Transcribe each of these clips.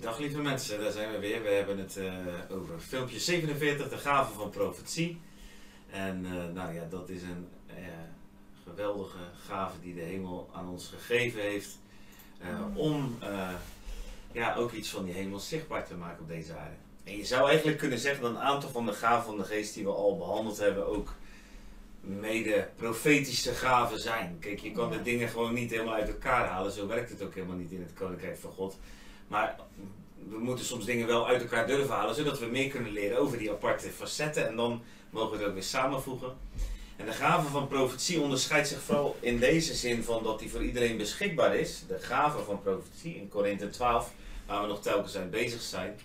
Dag lieve mensen, daar zijn we weer. We hebben het uh, over filmpje 47, de gave van profetie. En uh, nou ja, dat is een uh, geweldige gave die de hemel aan ons gegeven heeft. Om ja, ook iets van die hemel zichtbaar te maken op deze aarde. En je zou eigenlijk kunnen zeggen dat een aantal van de gaven van de geest die we al behandeld hebben ook mede profetische gaven zijn. Kijk, je kan de dingen gewoon niet helemaal uit elkaar halen. Zo werkt het ook helemaal niet in het Koninkrijk van God. Maar we moeten soms dingen wel uit elkaar durven halen, zodat we meer kunnen leren over die aparte facetten. En dan mogen we het ook weer samenvoegen. En de gave van profetie onderscheidt zich vooral in deze zin van dat die voor iedereen beschikbaar is. De gave van profetie in Korinthe 12, waar we nog telkens aan bezig zijn.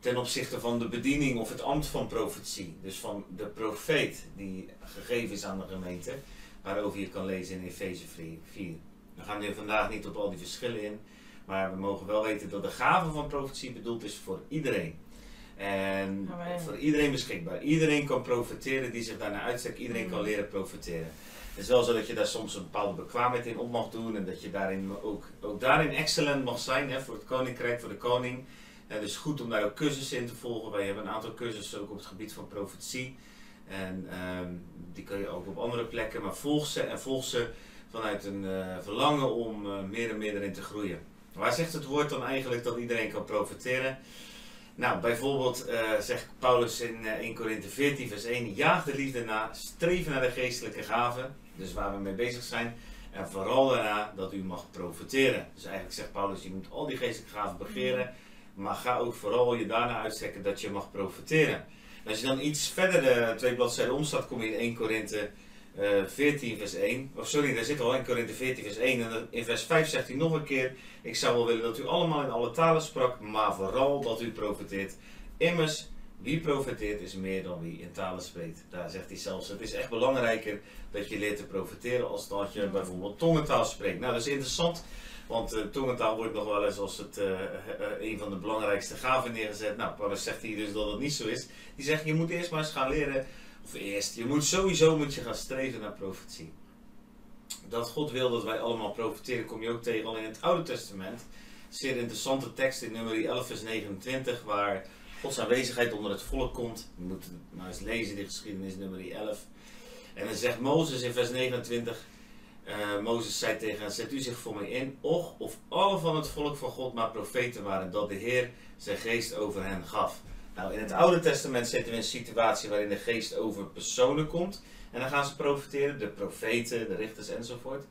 Ten opzichte van de bediening of het ambt van profetie. Dus van de profeet die gegeven is aan de gemeente. Waarover je kan lezen in Efeze 4. We gaan hier vandaag niet op al die verschillen in. Maar we mogen wel weten dat de gave van profetie bedoeld is voor iedereen. En voor iedereen beschikbaar. Iedereen kan profiteren die zich daarna uitstrekt. Iedereen kan mm. leren profiteren. Het is wel zo dat je daar soms een bepaalde bekwaamheid in op mag doen. En dat je daarin ook, ook daarin excellent mag zijn. Hè, voor het koninkrijk, voor de koning. Het is goed om daar ook cursussen in te volgen. Wij hebben een aantal cursussen ook op het gebied van profetie. En ehm, die kun je ook op andere plekken. Maar volg ze en volg ze vanuit een uh, verlangen om uh, meer en meer erin te groeien. Waar zegt het woord dan eigenlijk dat iedereen kan profiteren? Nou, bijvoorbeeld uh, zegt Paulus in uh, 1 Korinthe 14, vers 1: Jaag de liefde na, streven naar de geestelijke gaven, dus waar we mee bezig zijn, en vooral daarna dat u mag profiteren. Dus eigenlijk zegt Paulus: Je moet al die geestelijke gaven begeren, maar ga ook vooral je daarna uitstrekken dat je mag profiteren. als je dan iets verder de twee bladzijden omstaat, kom je in 1 Korinthe 14 eh, vers 1. Of sorry, daar zit al in Korinthe 14 vers 1. En in vers 5 zegt hij nog een keer. Ik zou wel willen dat u allemaal in alle talen sprak, maar vooral dat u profeteert. Immers, wie profeteert is meer dan wie in talen spreekt. Daar zegt hij zelfs, het is echt belangrijker dat je leert te profiteren als dat je bijvoorbeeld tongentaal spreekt. Nou, dat is interessant. Want uh, tongentaal wordt nog wel eens als het, uh, een van de belangrijkste gaven neergezet. Nou, Paulus zegt hier dus dat het niet zo is. Die zegt, je moet eerst maar eens gaan leren of eerst, je moet sowieso moet je gaan streven naar profetie. Dat God wil dat wij allemaal profiteren, kom je ook tegen al in het Oude Testament. Zeer interessante tekst in nummer 11 vers 29, waar Gods aanwezigheid onder het volk komt. Je moet maar eens lezen, die geschiedenis nummer 11. En dan zegt Mozes in vers 29, uh, Mozes zei tegen hen, zet u zich voor mij in, och of alle van het volk van God maar profeten waren, dat de Heer zijn geest over hen gaf. Nou, in het Oude Testament zitten we in een situatie waarin de geest over personen komt. En dan gaan ze profiteren, de profeten, de richters enzovoort.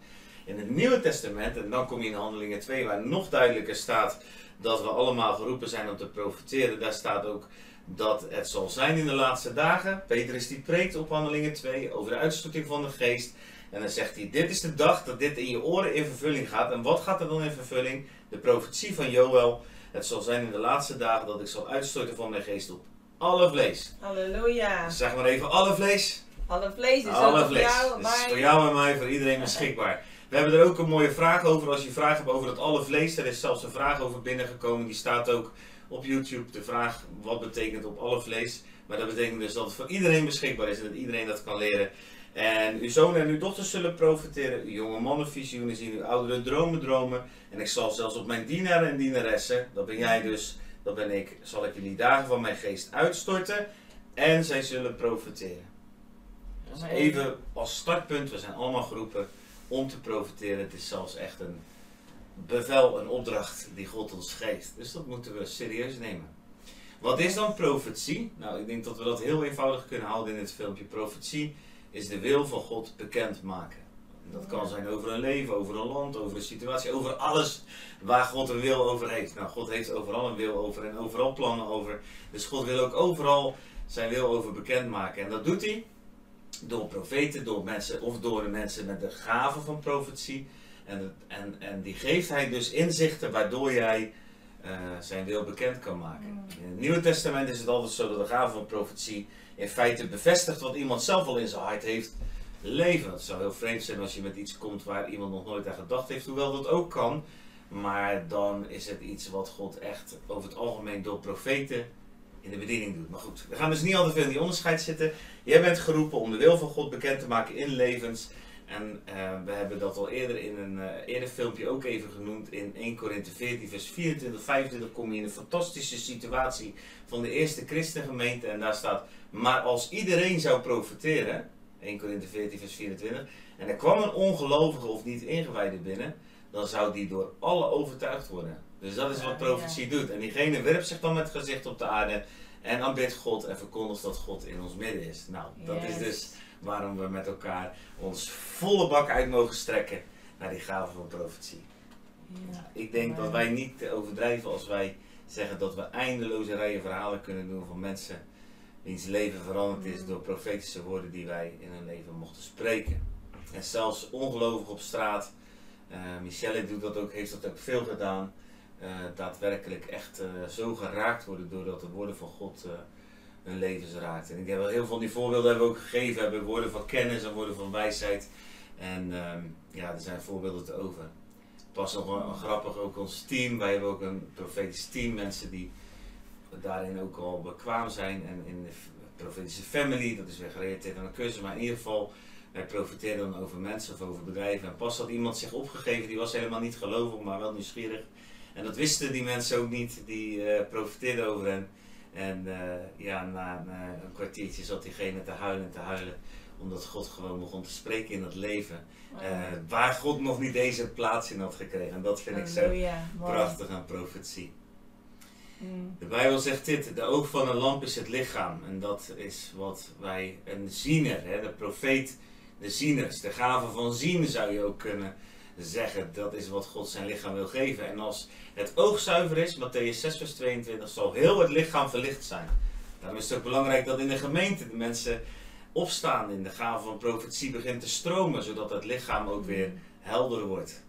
In het Nieuwe Testament, en dan kom je in Handelingen 2, waar nog duidelijker staat dat we allemaal geroepen zijn om te profiteren. Daar staat ook dat het zal zijn in de laatste dagen. Petrus die preekt op Handelingen 2 over de uitstorting van de geest. En dan zegt hij, dit is de dag dat dit in je oren in vervulling gaat. En wat gaat er dan in vervulling? De profetie van Joël het zal zijn in de laatste dagen dat ik zal uitstorten van mijn geest op alle vlees. Halleluja. Zeg maar even alle vlees. Alle vlees is alle vlees. voor jou en mij. voor jou en mij, voor iedereen beschikbaar. We hebben er ook een mooie vraag over. Als je vragen hebt over dat alle vlees, er is zelfs een vraag over binnengekomen. Die staat ook op YouTube. De vraag wat betekent op alle vlees. Maar dat betekent dus dat het voor iedereen beschikbaar is en dat iedereen dat kan leren. En uw zonen en uw dochters zullen profiteren, uw jonge mannen visioenen zien, uw ouderen dromen dromen. En ik zal zelfs op mijn dienaren en dienaressen, dat ben jij dus, dat ben ik, zal ik jullie dagen van mijn geest uitstorten. En zij zullen profiteren. Dus even als startpunt, we zijn allemaal geroepen om te profiteren. Het is zelfs echt een bevel, een opdracht die God ons geeft. Dus dat moeten we serieus nemen. Wat is dan profetie? Nou, ik denk dat we dat heel eenvoudig kunnen houden in het filmpje. Profetie is de wil van God bekend maken. Dat kan zijn over een leven, over een land, over een situatie, over alles waar God een wil over heeft. Nou, God heeft overal een wil over en overal plannen over. Dus God wil ook overal zijn wil over bekendmaken. En dat doet hij door profeten, door mensen of door de mensen met de gave van profetie. En, en, en die geeft hij dus inzichten waardoor jij uh, zijn wil bekend kan maken. In het Nieuwe Testament is het altijd zo dat de gave van profetie in feite bevestigt wat iemand zelf al in zijn hart heeft leven. Het zou heel vreemd zijn als je met iets komt waar iemand nog nooit aan gedacht heeft, hoewel dat ook kan. Maar dan is het iets wat God echt over het algemeen door profeten in de bediening doet. Maar goed, we gaan dus niet altijd veel in die onderscheid zitten. Jij bent geroepen om de wil van God bekend te maken in levens En eh, we hebben dat al eerder in een eh, eerder filmpje ook even genoemd. In 1 Korinthe 14, vers 24, 25 kom je in een fantastische situatie van de eerste christengemeente. En daar staat, maar als iedereen zou profiteren, 1 Korinthe 14, vers 24, en er kwam een ongelovige of niet ingewijde binnen, dan zou die door alle overtuigd worden. Dus dat is wat profetie doet. En diegene werpt zich dan met gezicht op de aarde en aanbidt God en verkondigt dat God in ons midden is. Nou, dat is dus waarom we met elkaar ons volle bak uit mogen strekken naar die gave van profetie. Ja. Ik denk dat wij niet overdrijven als wij zeggen dat we eindeloze rijen verhalen kunnen doen van mensen wiens leven veranderd is Mm. door profetische woorden die wij in hun leven mochten spreken. En zelfs ongelovig op straat, eh, Michelle doet dat ook, heeft dat ook veel gedaan, eh, daadwerkelijk echt eh, zo geraakt worden doordat de woorden van God hun levens raakt. En ik heb wel heel veel van die voorbeelden hebben we ook gegeven, hebben woorden van kennis en woorden van wijsheid. En ehm, ja, er zijn voorbeelden te over. Pas nog wel grappig, ook ons team. Wij hebben ook een profetisch team, mensen die daarin ook al bekwaam zijn. En in de profetische family, dat is weer gerelateerd aan een cursus, maar in ieder geval, wij profiteren dan over mensen of over bedrijven. En pas had iemand zich opgegeven, die was helemaal niet gelovig, maar wel nieuwsgierig. En dat wisten die mensen ook niet, die eh profiteerden over hen. En eh, ja, na, een kwartiertje zat diegene te huilen en te huilen, omdat God gewoon begon te spreken in dat leven. Eh, waar God nog niet deze plaats in had gekregen. En dat vind ik zo mooi. prachtig aan profetie. Mm. De Bijbel zegt dit, de oog van een lamp is het lichaam. En dat is wat wij, een ziener, hè, de profeet, de zieners, de gave van zien zou je ook kunnen zeggen. Dat is wat God zijn lichaam wil geven. En als het oog zuiver is, Matthäus 6 vers 22, zal heel het lichaam verlicht zijn. Daarom is het ook belangrijk dat in de gemeente de mensen opstaan in de gave van profetie begint te stromen, zodat het lichaam ook weer helder wordt.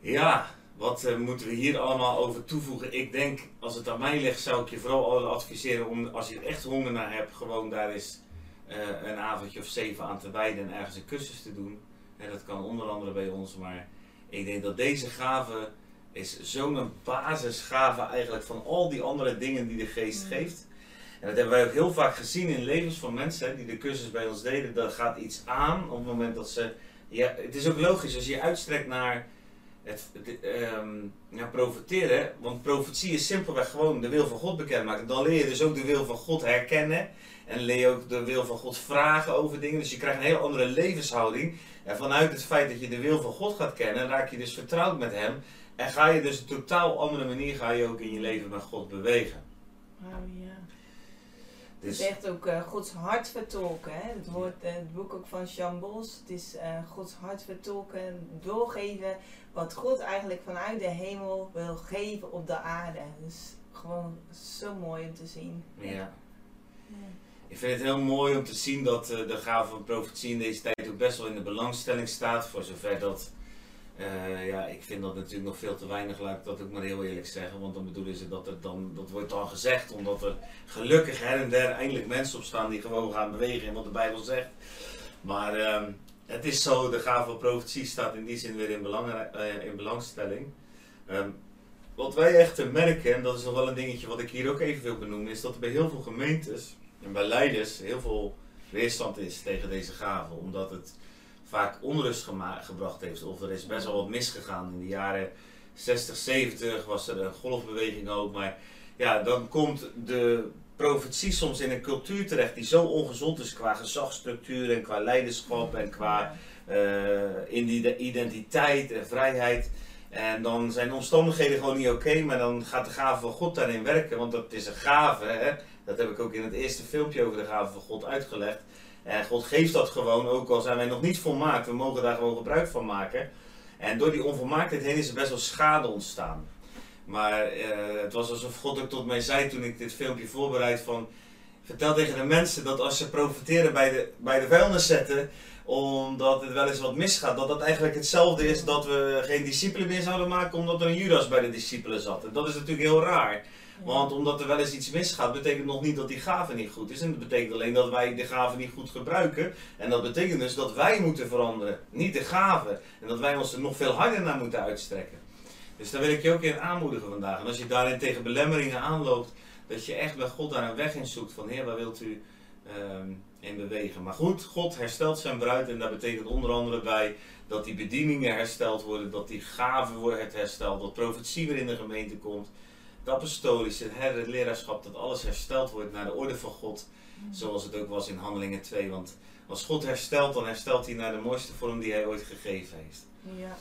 Ja, wat eh, moeten we hier allemaal over toevoegen? Ik denk, als het aan mij ligt, zou ik je vooral al adviseren om, als je er echt honger naar hebt, gewoon daar eens eh, een avondje of zeven aan te wijden en ergens een cursus te doen. En dat kan onder andere bij ons, maar ik denk dat deze gave is zo'n basisgave eigenlijk van al die andere dingen die de geest Mm. geeft. En dat hebben wij ook heel vaak gezien in levens van mensen die de cursus bij ons deden. Dat gaat iets aan op het moment dat ze. Ja, het is ook logisch als je uitstrekt naar het, ehm, ja, profiteren. Want profetie is simpelweg gewoon de wil van God bekendmaken. Dan leer je dus ook de wil van God herkennen. En leer je ook de wil van God vragen over dingen. Dus je krijgt een heel andere levenshouding. En vanuit het feit dat je de wil van God gaat kennen, raak je dus vertrouwd met Hem. En ga je dus een totaal andere manier ga je ook in je leven met God bewegen. Halleluja. Het Dus is echt ook eh, Gods hart vertolken. Hè? Het, woord, eh, het boek ook van Jean Bos. Het is eh, Gods hart vertolken, doorgeven wat God eigenlijk vanuit de hemel wil geven op de aarde. Dus gewoon zo mooi om te zien. ja. Ja. Ik vind het heel mooi om te zien dat eh, de gave van profetie in deze tijd ook best wel in de belangstelling staat. Voor zover dat, eh, ja, ik vind dat natuurlijk nog veel te weinig, laat ik dat ook maar heel eerlijk zeggen. Want dan bedoelen ze dat het dan, dat wordt dan gezegd omdat er gelukkig her en der eindelijk mensen opstaan die gewoon gaan bewegen in wat de Bijbel zegt. Maar ehm, het is zo, de gave van profetie staat in die zin weer in, belang, eh, in belangstelling. Ehm, wat wij echt merken, en dat is nog wel een dingetje wat ik hier ook even wil benoemen, is dat er bij heel veel gemeentes en bij leiders heel veel weerstand is tegen deze gave. Omdat het vaak onrust gebracht heeft. Of er is best wel wat misgegaan. In de jaren 60, 70 was er een golfbeweging ook. Maar ja, dan komt de profetie soms in een cultuur terecht die zo ongezond is qua gezagsstructuur en qua leiderschap en qua die identiteit en vrijheid. En dan zijn de omstandigheden gewoon niet oké, maar dan gaat de gave van God daarin werken, want dat is een gave. Hè? Dat heb ik ook in het eerste filmpje over de gave van God uitgelegd. En God geeft dat gewoon, ook al zijn wij nog niet volmaakt, we mogen daar gewoon gebruik van maken. En door die onvolmaaktheid heen is er best wel schade ontstaan. Maar eh, het was alsof God ook tot mij zei toen ik dit filmpje voorbereid van... Vertel tegen de mensen dat als ze profiteren bij de, bij de vuilnis zetten, omdat het wel eens wat misgaat, dat dat eigenlijk hetzelfde is dat we geen discipelen meer zouden maken omdat er een Judas bij de discipelen zat. En dat is natuurlijk heel raar. Want omdat er wel eens iets misgaat, betekent nog niet dat die gave niet goed is. En dat betekent alleen dat wij de gave niet goed gebruiken. En dat betekent dus dat wij moeten veranderen, niet de gave. En dat wij ons er nog veel harder naar moeten uitstrekken. Dus daar wil ik je ook in aanmoedigen vandaag. En als je daarin tegen belemmeringen aanloopt, dat je echt bij God daar een weg in zoekt. Van Heer, waar wilt u ehm, in bewegen. Maar goed, God herstelt zijn bruid en dat betekent onder andere bij dat die bedieningen hersteld worden, dat die gaven worden hersteld, dat profetie weer in de gemeente komt, dat apostolische, het leraarschap, dat alles hersteld wordt naar de orde van God, zoals het ook was in Handelingen 2. Want als God herstelt, dan herstelt hij naar de mooiste vorm die hij ooit gegeven heeft. Ja.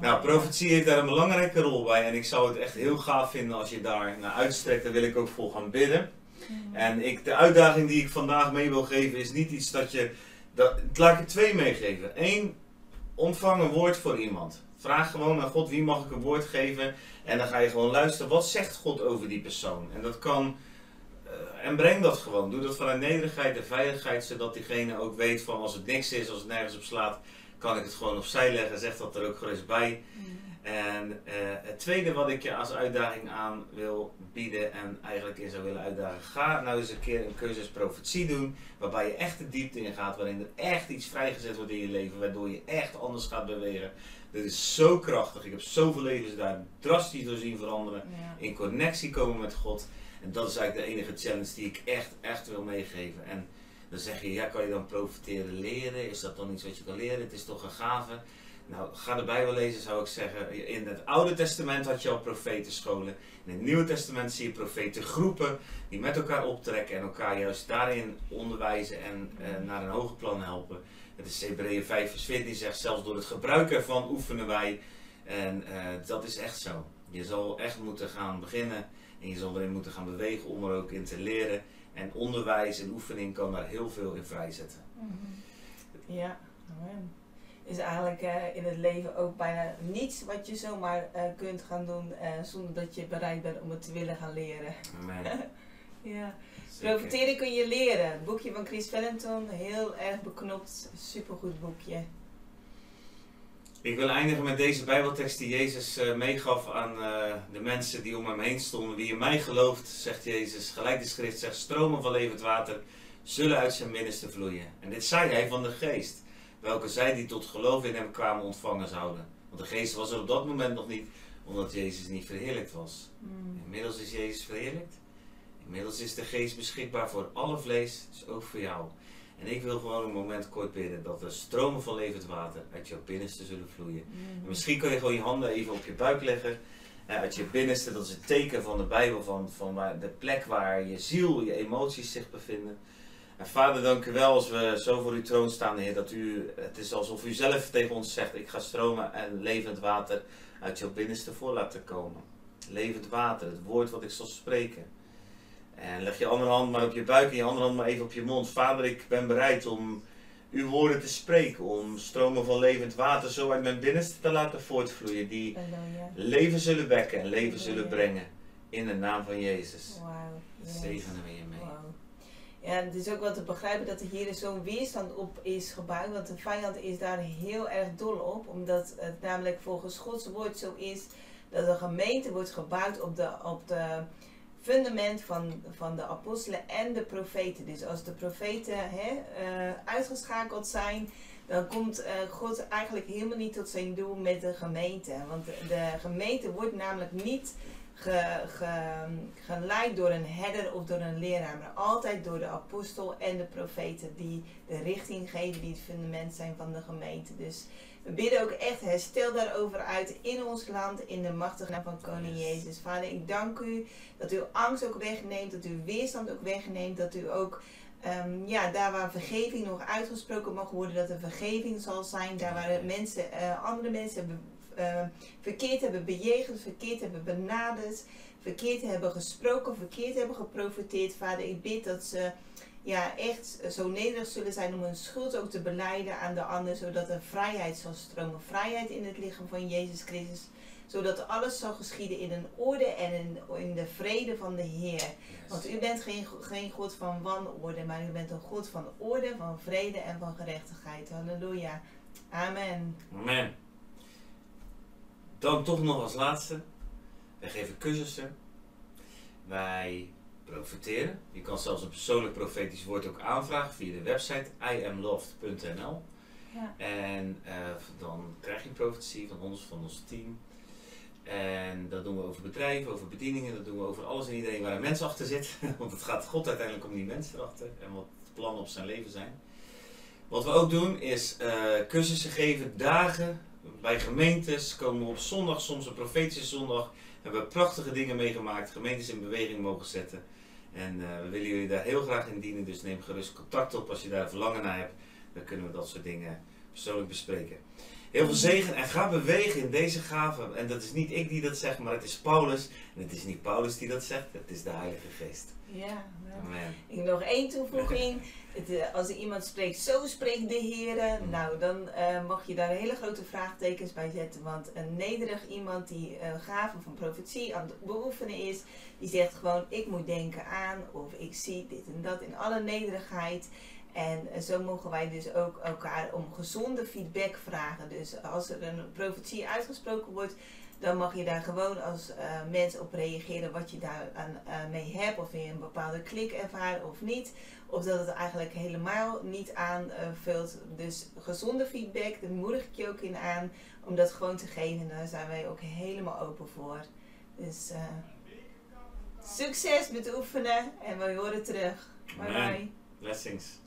Nou, profetie heeft daar een belangrijke rol bij en ik zou het echt heel gaaf vinden als je daar naar uitstrekt. Daar wil ik ook voor gaan bidden. Mhm. En ik, de uitdaging die ik vandaag mee wil geven is niet iets dat je. Dat, laat ik er twee meegeven. Eén, ontvang een woord voor iemand. Vraag gewoon aan God wie mag ik een woord geven. En dan ga je gewoon luisteren. Wat zegt God over die persoon? En dat kan. eh, en breng dat gewoon. Doe dat vanuit nederigheid en veiligheid. Zodat diegene ook weet van als het niks is, als het nergens op slaat. Kan ik het gewoon opzij leggen. Zeg dat er ook gerust bij. Mhm. En eh, het tweede wat ik je als uitdaging aan wil bieden en eigenlijk in zou willen uitdagen, ga nou eens een keer een cursus profetie doen, waarbij je echt de diepte in gaat, waarin er echt iets vrijgezet wordt in je leven, waardoor je echt anders gaat bewegen. Dit is zo krachtig. Ik heb zoveel levens daar drastisch door zien veranderen, Ja. in connectie komen met God. En dat is eigenlijk de enige challenge die ik echt, echt wil meegeven. En dan zeg je, ja, kan je dan profiteren leren? Is dat dan iets wat je kan leren? Het is toch een gave? Nou, ga de Bijbel lezen zou ik zeggen. In het Oude Testament had je al profetenscholen. In het Nieuwe Testament zie je profetengroepen die met elkaar optrekken en elkaar juist daarin onderwijzen en eh, naar een hoger plan helpen. Het is Hebreeën 5 vers 14 die zegt, zelfs door het gebruik ervan oefenen wij. En eh, dat is echt zo. Je zal echt moeten gaan beginnen en je zal erin moeten gaan bewegen om er ook in te leren. En onderwijs en oefening kan daar heel veel in vrijzetten. Mhm. Ja, amen. Is eigenlijk eh, in het leven ook bijna niets wat je zomaar eh, kunt gaan doen zonder dat je bereid bent om het te willen gaan leren. Amen. Ja. Zeker. Profiteren kun je leren. Het boekje van Chris Valenton, heel erg beknopt, supergoed boekje. Ik wil eindigen met deze Bijbeltekst die Jezus eh, meegaf aan eh, de mensen die om hem heen stonden. Wie in mij gelooft, zegt Jezus, gelijk de schrift zegt, stromen van levend water zullen uit zijn binnenste vloeien. En dit zei hij van de geest, welke zij die tot geloof in hem kwamen ontvangen zouden. Want de geest was er op dat moment nog niet, omdat Jezus niet verheerlijkt was. Mm. Inmiddels is Jezus verheerlijkt. Inmiddels is de geest beschikbaar voor alle vlees, dus ook voor jou. En ik wil gewoon een moment kort bidden dat er stromen van levend water uit jouw binnenste zullen vloeien. En Mhm. misschien kan je gewoon je handen even op je buik leggen. eh, uit je binnenste, dat is het teken van de Bijbel, van, van waar, de plek waar je ziel, je emoties zich bevinden. En vader, dank u wel als we zo voor uw troon staan, Heer, dat u, het is alsof u zelf tegen ons zegt, ik ga stromen en levend water uit jouw binnenste voor laten komen. Levend water, het woord wat ik zal spreken. En leg je andere hand maar op je buik en je andere hand maar even op je mond. Vader, ik ben bereid om uw woorden te spreken, om stromen van levend water zo uit mijn binnenste te laten voortvloeien, die leven zullen wekken en leven zullen brengen. In de naam van Jezus. Wauw. yes. Zegenen we je mee. Ja, het is ook wel te begrijpen dat er hier zo'n weerstand op is gebouwd. Want de vijand is daar heel erg dol op. Omdat het namelijk volgens Gods woord zo is dat de gemeente wordt gebouwd op de, op de fundament van, van de apostelen en de profeten. Dus als de profeten hè, eh, uitgeschakeld zijn, dan komt eh, God eigenlijk helemaal niet tot zijn doel met de gemeente. Want de, gemeente wordt namelijk niet ge, ge- geleid door een herder of door een leraar, maar altijd door de apostel en de profeten die de richting geven, die het fundament zijn van de gemeente. Dus we bidden ook echt herstel daarover uit in ons land, in de machtige naam van Koning. Jezus. Vader, ik dank u dat u angst ook wegneemt, dat u weerstand ook wegneemt, dat u ook ehm, ja, daar waar vergeving nog uitgesproken mag worden, dat er vergeving zal zijn. Daar waar mensen, eh, andere mensen hebben, eh, verkeerd hebben bejegend, verkeerd hebben benaderd, verkeerd hebben gesproken, verkeerd hebben geprofiteerd. Vader, ik bid dat ze ja, echt zo nederig zullen zijn om hun schuld ook te beleiden aan de ander, zodat er vrijheid zal stromen. Vrijheid in het lichaam van Jezus Christus, zodat alles zal geschieden in een orde en in, in de vrede van de Heer. Want u bent geen, geen God van wanorde, maar u bent een God van orde, van vrede en van gerechtigheid. Halleluja. Amen. Amen. Dan toch nog als laatste. Wij geven cursussen. Wij profiteren. Je kan zelfs een persoonlijk profetisch woord ook aanvragen via de website iamloft.nl. Ja. En eh, dan krijg je een profetie van ons, van ons team. En dat doen we over bedrijven, over bedieningen, dat doen we over alles en iedereen waar een mens achter zit. Want het gaat God uiteindelijk om die mensen erachter. En wat plannen op zijn leven zijn. Wat we ook doen is uh, cursussen geven, dagen bij gemeentes. Komen we op zondag, soms een profetische zondag. Hebben we prachtige dingen meegemaakt, gemeentes in beweging mogen zetten. En uh, we willen jullie daar heel graag in dienen, dus neem gerust contact op als je daar verlangen naar hebt. Dan kunnen we dat soort dingen persoonlijk bespreken. Heel veel zegen en ga bewegen in deze gave. En dat is niet ik die dat zegt, maar het is Paulus. En het is niet Paulus die dat zegt, het is de Heilige Geest. Ja, Amen. Ik nog één toevoeging. Het, eh, als iemand spreekt, zo spreekt de Heer, mm. nou dan uh, mag je daar hele grote vraagtekens bij zetten. Want een nederig iemand die uh, gave van profetie aan het beoefenen is, die zegt gewoon: Ik moet denken aan, of ik zie dit en dat in alle nederigheid. En zo mogen wij dus ook elkaar om gezonde feedback vragen. Dus als er een profetie uitgesproken wordt, dan mag je daar gewoon als uh, mens op reageren wat je daar aan, uh, mee hebt. Of je een bepaalde klik ervaart of niet. Of dat het eigenlijk helemaal niet aanvult. dus gezonde feedback, daar moedig ik je ook in aan om dat gewoon te geven. Daar zijn wij ook helemaal open voor. Dus uh, succes met oefenen en we horen terug. Bye bye. Blessings.